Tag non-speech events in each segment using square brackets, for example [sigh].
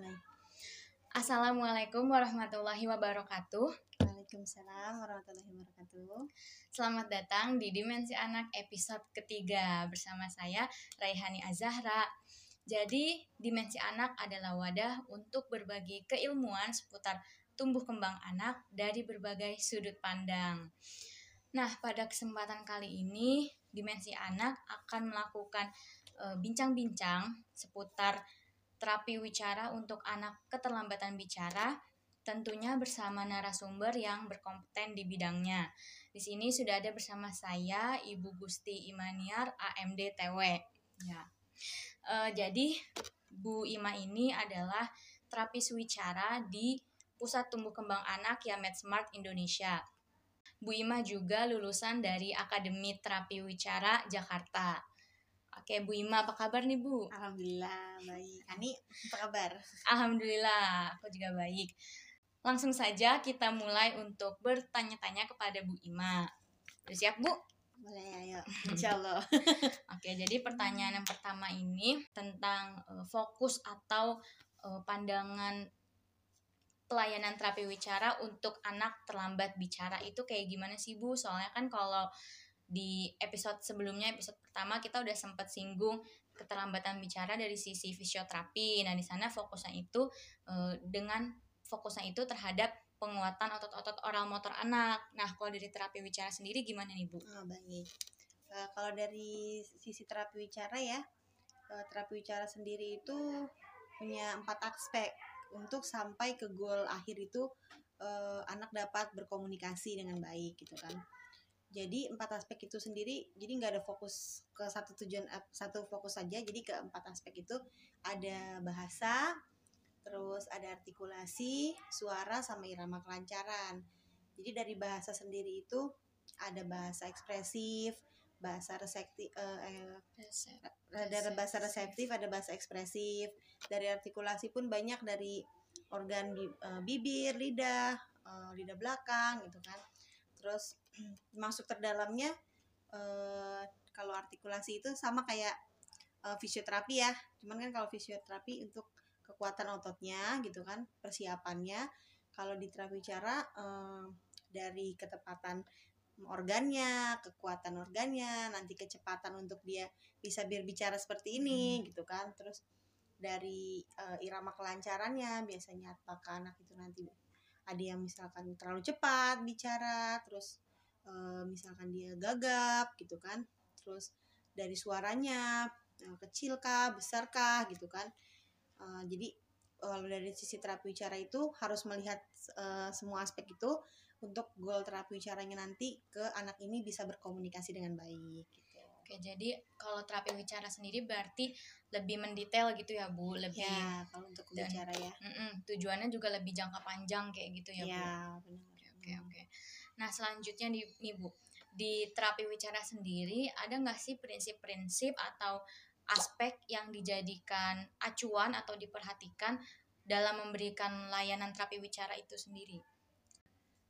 mulai. Assalamualaikum warahmatullahi wabarakatuh. Waalaikumsalam warahmatullahi wabarakatuh. Selamat datang di Dimensi Anak episode ketiga bersama saya Raihani Azahra. Jadi, Dimensi Anak adalah wadah untuk berbagi keilmuan seputar tumbuh kembang anak dari berbagai sudut pandang. Nah, pada kesempatan kali ini, Dimensi Anak akan melakukan eh, bincang-bincang seputar terapi wicara untuk anak keterlambatan bicara, tentunya bersama narasumber yang berkompeten di bidangnya. Di sini sudah ada bersama saya Ibu Gusti Imaniar AMD TW. Ya. E, jadi Bu Ima ini adalah terapis wicara di Pusat Tumbuh Kembang Anak Yamed Smart Indonesia. Bu Ima juga lulusan dari Akademi Terapi Wicara Jakarta. Oke, Bu Ima, apa kabar nih, Bu? Alhamdulillah baik. Ani apa kabar? Alhamdulillah, aku juga baik. Langsung saja kita mulai untuk bertanya-tanya kepada Bu Ima. Udah siap, Bu? Boleh ayo. Insya Allah. [laughs] Oke, jadi pertanyaan yang pertama ini tentang uh, fokus atau uh, pandangan pelayanan terapi wicara untuk anak terlambat bicara itu kayak gimana sih Bu? Soalnya kan kalau di episode sebelumnya episode pertama kita udah sempat singgung keterlambatan bicara dari sisi fisioterapi. Nah, di sana fokusnya itu uh, dengan fokusnya itu terhadap penguatan otot-otot oral motor anak. Nah, kalau dari terapi wicara sendiri gimana nih, Bu? Oh, baik. Uh, kalau dari sisi terapi wicara ya, uh, terapi wicara sendiri itu punya empat aspek untuk sampai ke goal akhir itu uh, anak dapat berkomunikasi dengan baik gitu kan. Jadi empat aspek itu sendiri, jadi nggak ada fokus ke satu tujuan satu fokus saja. Jadi ke empat aspek itu ada bahasa, terus ada artikulasi, suara sama irama kelancaran. Jadi dari bahasa sendiri itu ada bahasa ekspresif, bahasa reseptif, eh, ada bahasa reseptif, ada bahasa ekspresif. Dari artikulasi pun banyak dari organ uh, bibir, lidah, uh, lidah belakang gitu kan. Terus [clears throat] masuk terdalamnya uh, kalau artikulasi itu sama kayak uh, fisioterapi ya. Cuman kan kalau fisioterapi untuk kekuatan ototnya gitu kan, persiapannya. Kalau di terapi cara uh, dari ketepatan organnya, kekuatan organnya, nanti kecepatan untuk dia bisa berbicara seperti ini hmm. gitu kan. Terus dari uh, irama kelancarannya biasanya apakah anak itu nanti ada yang misalkan terlalu cepat bicara, terus uh, misalkan dia gagap gitu kan. Terus dari suaranya uh, kecil kah, besar kah gitu kan. Uh, jadi kalau dari sisi terapi bicara itu harus melihat uh, semua aspek itu untuk goal terapi bicaranya nanti ke anak ini bisa berkomunikasi dengan baik gitu. Oke, jadi kalau terapi bicara sendiri berarti lebih mendetail gitu ya Bu, lebih ya kalau untuk bicara ya. Mm -mm, tujuannya juga lebih jangka panjang kayak gitu ya, ya Bu. benar. Oke, oke, oke. Nah, selanjutnya nih, nih Bu, di terapi bicara sendiri ada nggak sih prinsip-prinsip atau aspek yang dijadikan acuan atau diperhatikan dalam memberikan layanan terapi wicara itu sendiri?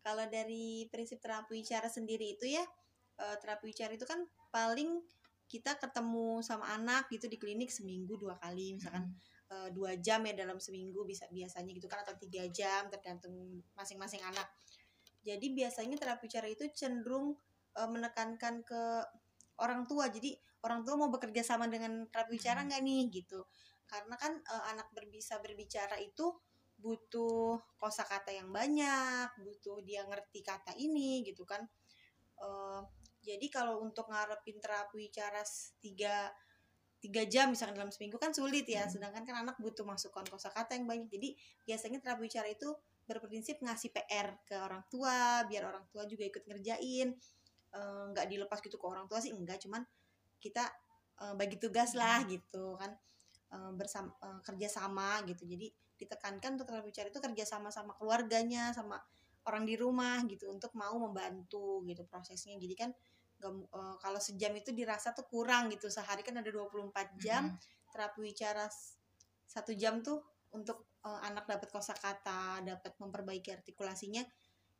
Kalau dari prinsip terapi wicara sendiri itu ya, eh, terapi wicara itu kan paling kita ketemu sama anak gitu di klinik seminggu dua kali misalkan hmm. dua jam ya dalam seminggu bisa biasanya gitu kan atau tiga jam tergantung masing-masing anak jadi biasanya terapi wicara itu cenderung uh, menekankan ke orang tua jadi orang tua mau bekerja sama dengan terapi wicara nggak nih gitu karena kan uh, anak berbisa berbicara itu butuh kosakata yang banyak, butuh dia ngerti kata ini gitu kan. Uh, jadi kalau untuk ngarepin terapi cara tiga tiga jam misalkan dalam seminggu kan sulit ya, hmm. sedangkan kan anak butuh masukan kosakata yang banyak. Jadi biasanya terapi cara itu berprinsip ngasih PR ke orang tua, biar orang tua juga ikut ngerjain. nggak uh, dilepas gitu ke orang tua sih enggak, cuman kita uh, bagi tugas lah gitu kan uh, bersama uh, kerja sama gitu. Jadi ditekankan untuk terapi bicara itu kerja sama sama keluarganya sama orang di rumah gitu untuk mau membantu gitu prosesnya jadi kan gak, uh, kalau sejam itu dirasa tuh kurang gitu sehari kan ada 24 jam mm -hmm. terapi bicara satu jam tuh untuk uh, anak dapat kosakata dapat memperbaiki artikulasinya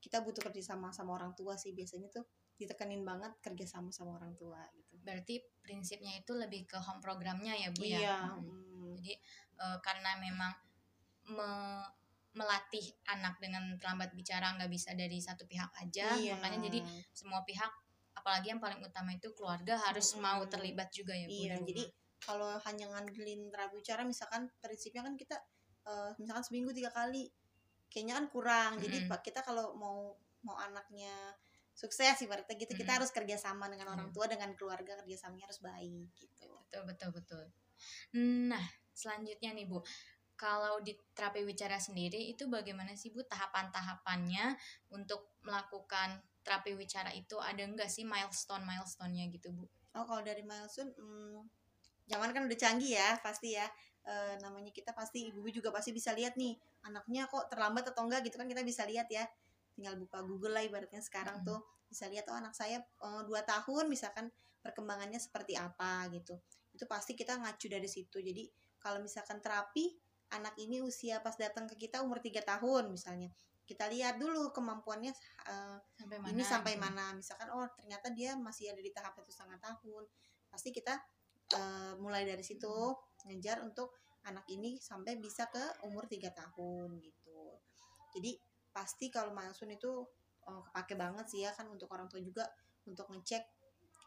kita butuh kerja sama sama orang tua sih biasanya tuh ditekanin banget kerja sama sama orang tua gitu. Berarti prinsipnya itu lebih ke home programnya ya bu iya, ya. Hmm. Jadi uh, karena memang me- melatih anak dengan terlambat bicara nggak bisa dari satu pihak aja Iya. makanya jadi semua pihak apalagi yang paling utama itu keluarga harus Mm-mm. mau terlibat juga ya Bu Iya, di jadi kalau hanya ngandelin terapi bicara misalkan prinsipnya kan kita eh, misalkan seminggu tiga kali kayaknya kan kurang jadi Mm-mm. pak kita kalau mau mau anaknya sukses ibaratnya gitu kita Mm-mm. harus kerjasama dengan orang tua dengan keluarga kerjasamanya harus baik gitu betul betul betul nah selanjutnya nih Bu kalau di terapi wicara sendiri itu bagaimana sih Bu tahapan-tahapannya untuk melakukan terapi wicara itu ada enggak sih milestone milestone-nya gitu Bu? Oh kalau dari milestone hmm, zaman kan udah canggih ya pasti ya. Eh, namanya kita pasti ibu juga pasti bisa lihat nih anaknya kok terlambat atau enggak gitu kan kita bisa lihat ya. Tinggal buka Google lah ibaratnya sekarang Mm. tuh bisa lihat oh anak saya eh, dua tahun misalkan perkembangannya seperti apa gitu. Itu pasti kita ngacu dari situ. Jadi kalau misalkan terapi anak ini usia pas datang ke kita umur tiga tahun misalnya kita lihat dulu kemampuannya eh, sampai mana ini sampai gitu? mana. Misalkan oh ternyata dia masih ada di tahap satu setengah tahun. Pasti kita eh, mulai dari situ ngejar untuk anak ini sampai bisa ke umur tiga tahun gitu. Jadi pasti kalau milestone itu oh, kepake banget sih ya kan untuk orang tua juga untuk ngecek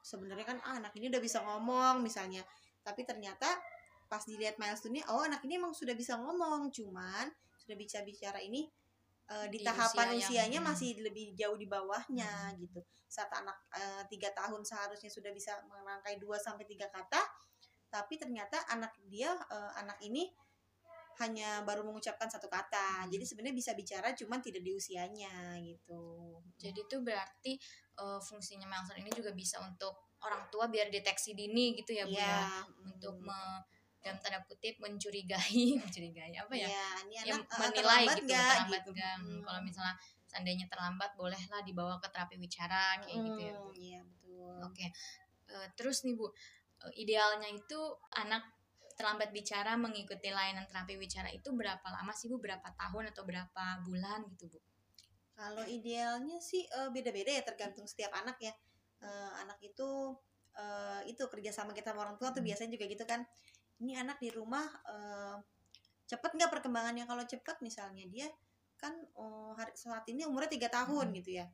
sebenarnya kan ah, anak ini udah bisa ngomong misalnya. Tapi ternyata pas dilihat milestone-nya oh anak ini emang sudah bisa ngomong cuman sudah bicara bicara ini eh, di, Di tahapan usia yang- usianya hmm. masih lebih jauh di bawahnya gitu saat anak eh, tiga tahun seharusnya sudah bisa merangkai 2 sampai tiga kata tapi ternyata anak dia eh, anak ini hanya baru mengucapkan satu kata jadi sebenarnya bisa bicara cuman tidak di usianya gitu Jadi itu berarti eh, fungsinya milestone ini juga bisa untuk orang tua biar deteksi dini gitu ya Bu ya. Iya, Untuk mm. me- dalam tanda kutip mencurigai, [laughs] mencurigai apa ya? Iya, ini yang anak eh, menilai terlambat gitu, nggak, terlambat gitu. nggak. Hmm, Mm. Kalau misalnya seandainya terlambat bolehlah dibawa ke terapi wicara kayak gitu ya Bu. Mm, Iya betul. Oke. Eh, terus nih Bu, eh, idealnya itu anak terlambat bicara mengikuti layanan terapi wicara itu berapa lama sih Bu? Berapa tahun atau berapa bulan gitu Bu? Kalau idealnya sih beda-beda ya tergantung setiap anak ya. Eh, anak itu eh, itu kerjasama kita sama orang tua tuh Hmm. biasanya juga gitu kan. Ini anak di rumah eh, cepet nggak perkembangannya? Kalau cepet misalnya dia kan oh, hari saat ini umurnya tiga tahun Hmm. gitu ya.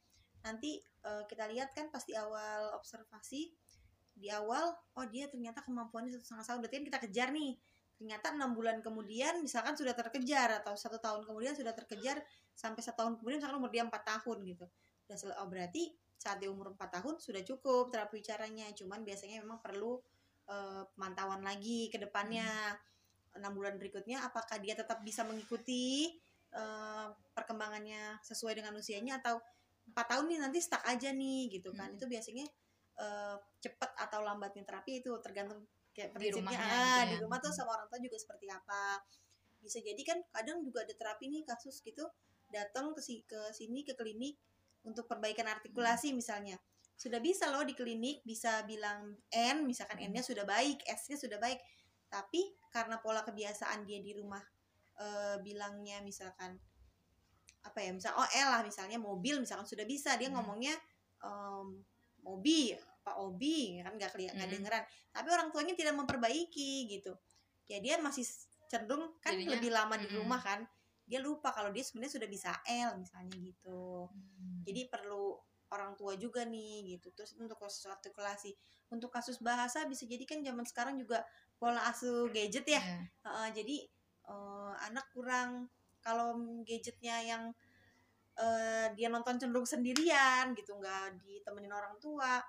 Nanti eh, kita lihat kan pas di awal observasi di awal oh dia ternyata kemampuannya satu setengah tahun berarti kan kita kejar nih ternyata enam bulan kemudian misalkan sudah terkejar atau satu tahun kemudian sudah terkejar sampai satu tahun kemudian misalkan umur dia empat tahun gitu sel- oh berarti saat dia umur empat tahun sudah cukup terapi bicaranya cuman biasanya memang perlu eh, pemantauan lagi ke depannya. Enam bulan berikutnya apakah dia tetap bisa mengikuti eh, perkembangannya sesuai dengan usianya? Atau empat tahun nih nanti stuck aja nih gitu kan. Hmm. itu biasanya eh, cepat atau lambatnya terapi itu tergantung kayak Di prinsipnya. rumahnya ah, gitu di ya. rumah tuh Hmm. sama orang tua juga seperti apa. Bisa jadi kan kadang juga ada terapi nih kasus gitu datang ke si ke sini ke klinik untuk perbaikan artikulasi misalnya sudah bisa loh di klinik bisa bilang N misalkan Hmm. N-nya sudah baik S-nya sudah baik tapi karena pola kebiasaan dia di rumah eh, bilangnya misalkan apa ya misal oh L lah misalnya mobil misalkan sudah bisa dia Hmm. ngomongnya em, mobi apa obi kan nggak kelihatan nggak Hmm. dengeran tapi orang tuanya tidak memperbaiki gitu ya dia masih cenderung kan Jadinya, lebih lama di mm-mm. rumah kan dia lupa kalau dia sebenarnya sudah bisa L misalnya gitu Hmm. jadi perlu orang tua juga nih gitu terus untuk kasus artikulasi untuk kasus bahasa bisa jadi kan zaman sekarang juga pola asuh gadget ya Iya. Heeh, jadi eh, anak kurang kalau gadgetnya yang eh, dia nonton cenderung sendirian gitu nggak ditemenin orang tua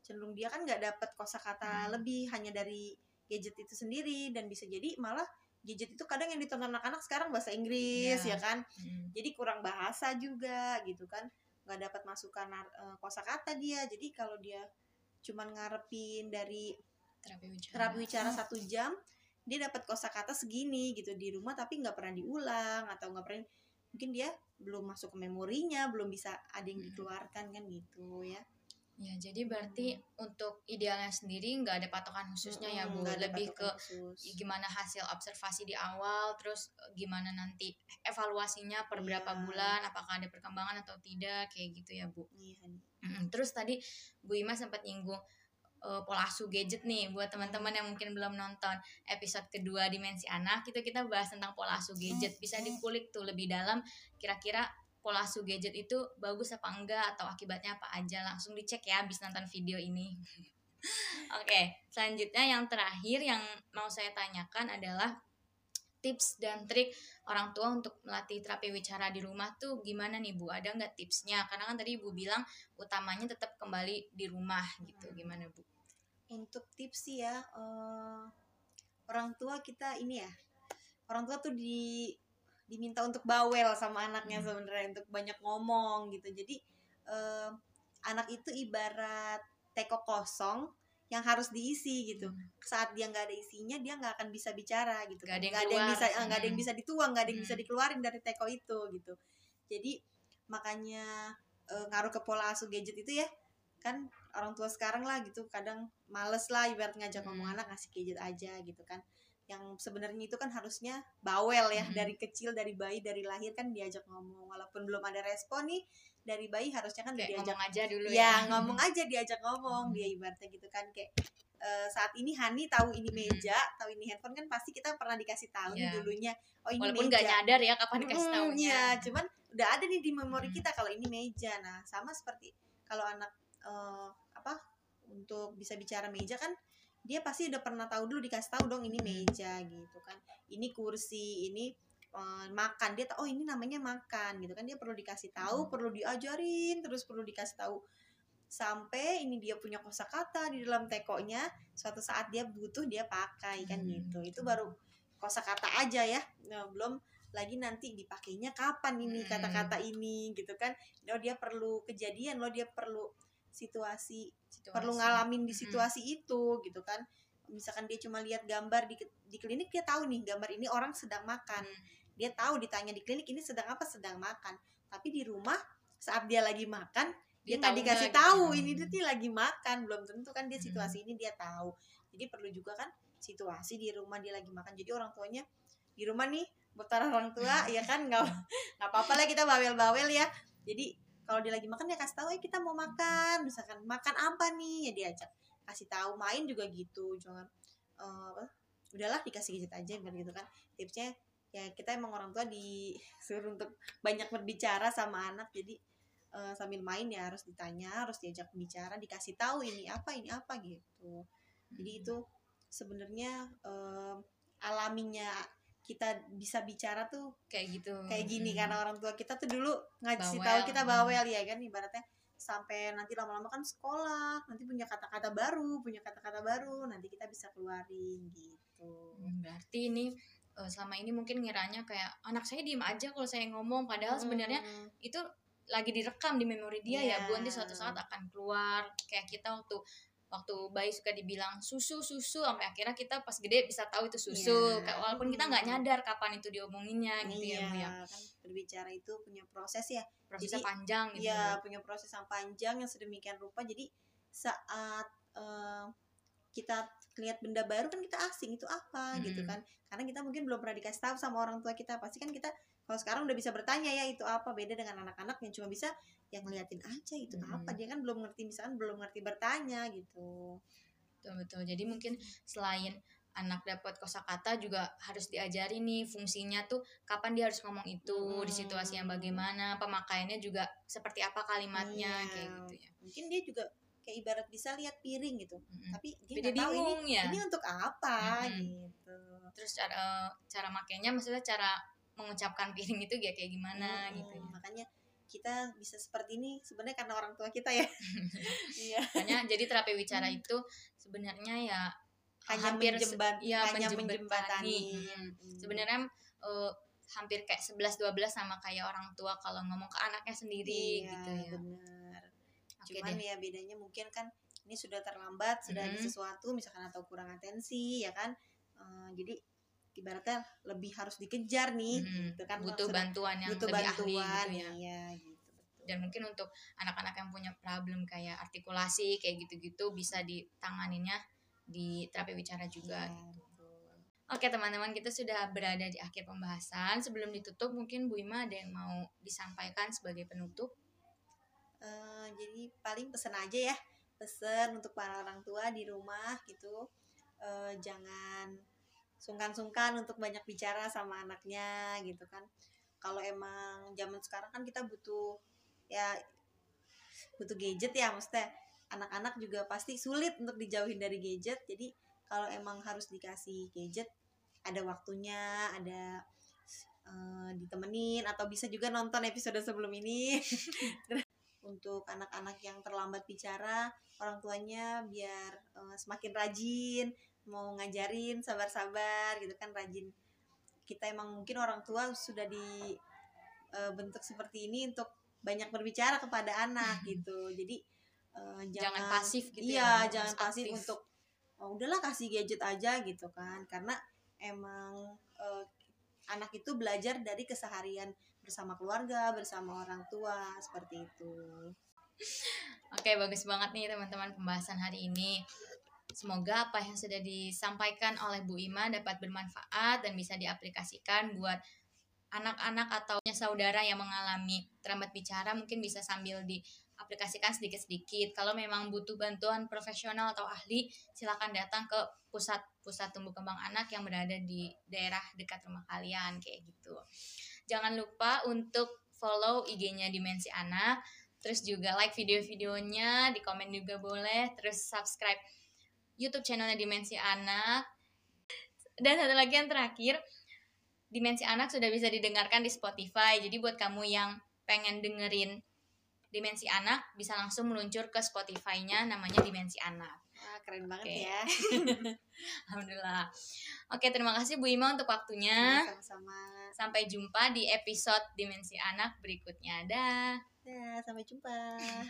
cenderung dia kan nggak dapat kosakata Hmm. lebih hanya dari gadget itu sendiri dan bisa jadi malah gadget itu kadang yang ditonton anak-anak sekarang bahasa Inggris Ya. ya kan Hmm. jadi kurang bahasa juga gitu kan nggak dapat masukan uh, kosakata dia. Jadi kalau dia cuman ngarepin dari terapi wicara terapi wicara satu jam dia dapat kosakata segini gitu di rumah tapi nggak pernah diulang atau nggak pernah mungkin dia belum masuk ke memorinya belum bisa ada yang Mm-mm. dikeluarkan kan gitu ya ya jadi berarti untuk idealnya sendiri nggak ada patokan khususnya ya Mm-mm, bu ada lebih ke khusus. ya gimana hasil observasi di awal terus eh, gimana nanti evaluasinya per berapa Iya. bulan apakah ada perkembangan atau tidak kayak gitu ya bu Iya. Mm-mm. terus tadi bu Ima sempat nyinggung uh, pola asuh gadget nih buat teman-teman yang mungkin belum nonton episode kedua dimensi anak itu kita bahas tentang pola asuh gadget bisa dikulik tuh lebih dalam kira-kira pola asuh gadget itu bagus apa enggak atau akibatnya apa aja langsung dicek ya habis nonton video ini [laughs] oke selanjutnya yang terakhir yang mau saya tanyakan adalah tips dan trik orang tua untuk melatih terapi wicara di rumah tuh gimana nih Bu? Ada nggak tipsnya? Karena kan tadi Ibu bilang utamanya tetap kembali di rumah gitu. Gimana Bu? Untuk tips sih ya, uh, orang tua kita ini ya, orang tua tuh di diminta untuk bawel sama anaknya hmm. sebenarnya untuk banyak ngomong gitu. Jadi uh, anak itu ibarat teko kosong yang harus diisi gitu hmm. saat dia nggak ada isinya dia nggak akan bisa bicara gitu nggak ada, ada yang bisa nggak hmm. ada yang bisa dituang nggak ada yang hmm. bisa dikeluarin dari teko itu gitu jadi makanya e, ngaruh ke pola asuh gadget itu ya kan orang tua sekarang lah gitu kadang males lah ibarat ngajak hmm. ngomong anak ngasih gadget aja gitu kan yang sebenarnya itu kan harusnya bawel ya hmm. dari kecil dari bayi dari lahir kan diajak ngomong walaupun belum ada respon nih dari bayi harusnya kan kayak diajak ngomong aja dulu ya, ya. ngomong aja diajak ngomong dia ibaratnya gitu kan kayak uh, saat ini Hani tahu ini meja tahu ini handphone kan pasti kita pernah dikasih tahu yeah. iya. dulunya oh ini walaupun nggak nyadar ya kapan dikasih tahu hmm, ya cuman udah ada nih di memori kita kalau ini meja nah sama seperti kalau anak uh, apa untuk bisa bicara meja kan dia pasti udah pernah tahu dulu dikasih tahu dong ini meja gitu kan ini kursi ini uh, makan dia tahu oh ini namanya makan gitu kan dia perlu dikasih tahu hmm. perlu diajarin terus perlu dikasih tahu sampai ini dia punya kosakata di dalam tekonya suatu saat dia butuh dia pakai kan hmm. gitu itu baru kosakata aja ya nah, belum lagi nanti dipakainya kapan ini hmm. kata-kata hmm. ini gitu kan lo dia perlu kejadian lo dia perlu situasi, situasi. perlu ngalamin di situasi hmm. itu gitu kan. Misalkan dia cuma lihat gambar di di klinik dia tahu nih gambar ini orang sedang makan. Hmm dia tahu ditanya di klinik ini sedang apa? Sedang makan. Tapi di rumah saat dia lagi makan dia nggak dikasih gitu. tahu ini dia lagi makan. Belum tentu kan dia situasi hmm. ini dia tahu. Jadi perlu juga kan situasi di rumah dia lagi makan. Jadi orang tuanya di rumah nih buat orang tua ya kan? Nggak nggak apa-apa lah kita bawel-bawel ya. Jadi kalau dia lagi makan ya kasih tahu eh kita mau makan. Misalkan makan apa nih? Ya diajak kasih tahu. Main juga gitu jangan uh, udahlah dikasih gadget aja gitu kan. Tipsnya ya kita emang orang tua disuruh [laughs] untuk banyak berbicara sama anak. Jadi uh, sambil main ya harus ditanya harus diajak bicara dikasih tahu ini apa ini apa gitu. Jadi itu sebenarnya uh, alaminya kita bisa bicara tuh kayak gitu. kayak gini hmm. karena orang tua kita tuh dulu ngasih tahu kita bawel ya kan? Ibaratnya sampai nanti lama-lama kan sekolah nanti punya kata-kata baru punya kata-kata baru nanti kita bisa keluarin gitu. Berarti ini uh, selama ini mungkin ngiranya kayak anak saya diem aja kalau saya ngomong. Padahal sebenarnya itu lagi direkam di memori dia yeah. ya bu nanti suatu saat akan keluar. Kayak kita waktu waktu bayi suka dibilang susu susu sampai akhirnya kita pas gede bisa tahu itu susu. Yeah. walaupun kita nggak nyadar kapan itu diomonginnya gitu yeah, ya bu ya. kan berbicara itu punya proses ya. Prosesnya jadi, panjang gitu ya punya proses yang panjang yang sedemikian rupa. Jadi saat uh, kita lihat benda baru kan kita asing itu apa? hmm. gitu kan. Karena kita mungkin belum pernah dikasih tahu sama orang tua kita. Pasti kan kita kalau sekarang udah bisa bertanya ya itu apa? Beda dengan anak-anak yang cuma bisa yang ngeliatin aja itu hmm. apa dia kan belum ngerti misalkan belum ngerti bertanya gitu betul betul jadi mungkin selain anak dapat kosakata juga harus diajari nih fungsinya tuh kapan dia harus ngomong itu hmm. di situasi yang bagaimana pemakaiannya juga seperti apa kalimatnya iya. kayak gitu ya mungkin dia juga kayak ibarat bisa lihat piring gitu hmm. tapi dia nggak tahu ini ya? ini untuk apa hmm. gitu terus cara cara makainya maksudnya cara mengucapkan piring itu ya kayak gimana hmm, gitu ya. makanya kita bisa seperti ini sebenarnya karena orang tua kita ya [laughs] iya makanya jadi terapi wicara hmm. itu sebenarnya ya hanya hampir menjembat, ya hanya menjembatani hmm. sebenarnya uh, hampir kayak 11 12 sama kayak orang tua kalau ngomong ke anaknya sendiri iya, gitu ya bener cuman deh. ya bedanya mungkin kan ini sudah terlambat sudah mm -hmm. ada sesuatu misalkan atau kurang atensi ya kan uh, jadi ibaratnya lebih harus dikejar nih hmm, gitu kan butuh bantuan yang butuh lebih bantuan, ahli gitu ya. Iya, gitu, betul. dan mungkin untuk anak-anak yang punya problem kayak artikulasi kayak gitu-gitu bisa ditanganinya di terapi bicara juga ya, gitu. Oke teman-teman kita sudah berada di akhir pembahasan sebelum ditutup mungkin Bu Ima ada yang mau disampaikan sebagai penutup uh, jadi paling pesan aja ya pesen untuk para orang tua di rumah gitu uh, jangan sungkan-sungkan untuk banyak bicara sama anaknya gitu kan. Kalau emang zaman sekarang kan kita butuh ya butuh gadget ya maksudnya anak-anak juga pasti sulit untuk dijauhin dari gadget. Jadi kalau emang harus dikasih gadget ada waktunya ada uh, ditemenin atau bisa juga nonton episode sebelum ini. [laughs] Untuk anak-anak yang terlambat bicara orang tuanya biar uh, semakin rajin mau ngajarin sabar-sabar gitu kan rajin kita emang mungkin orang tua sudah dibentuk eh, uh, seperti ini untuk banyak berbicara kepada anak [laughs] gitu jadi uh, jangan, jangan pasif gitu iya ya, jangan pasif aktif. untuk oh, udahlah kasih gadget aja gitu kan karena emang uh, anak itu belajar dari keseharian bersama keluarga bersama orang tua seperti itu [laughs] Oke, bagus banget nih teman-teman pembahasan hari ini. Semoga apa yang sudah disampaikan oleh Bu Ima dapat bermanfaat dan bisa diaplikasikan buat anak-anak atau saudara yang mengalami terlambat bicara mungkin bisa sambil diaplikasikan sedikit-sedikit. Kalau memang butuh bantuan profesional atau ahli, silakan datang ke pusat-pusat tumbuh kembang anak yang berada di daerah dekat rumah kalian kayak gitu. Jangan lupa untuk follow IG-nya Dimensi Anak terus juga like video-videonya di komen juga boleh terus subscribe YouTube channelnya Dimensi Anak dan satu lagi yang terakhir Dimensi Anak sudah bisa didengarkan di Spotify jadi buat kamu yang pengen dengerin Dimensi Anak bisa langsung meluncur ke Spotify-nya namanya Dimensi Anak Wah, keren banget okay. ya. [laughs] Alhamdulillah. Oke, terima kasih Bu Ima untuk waktunya. Sama-sama. Sampai jumpa di episode Dimensi Anak berikutnya. Dah. Ya, sampai jumpa.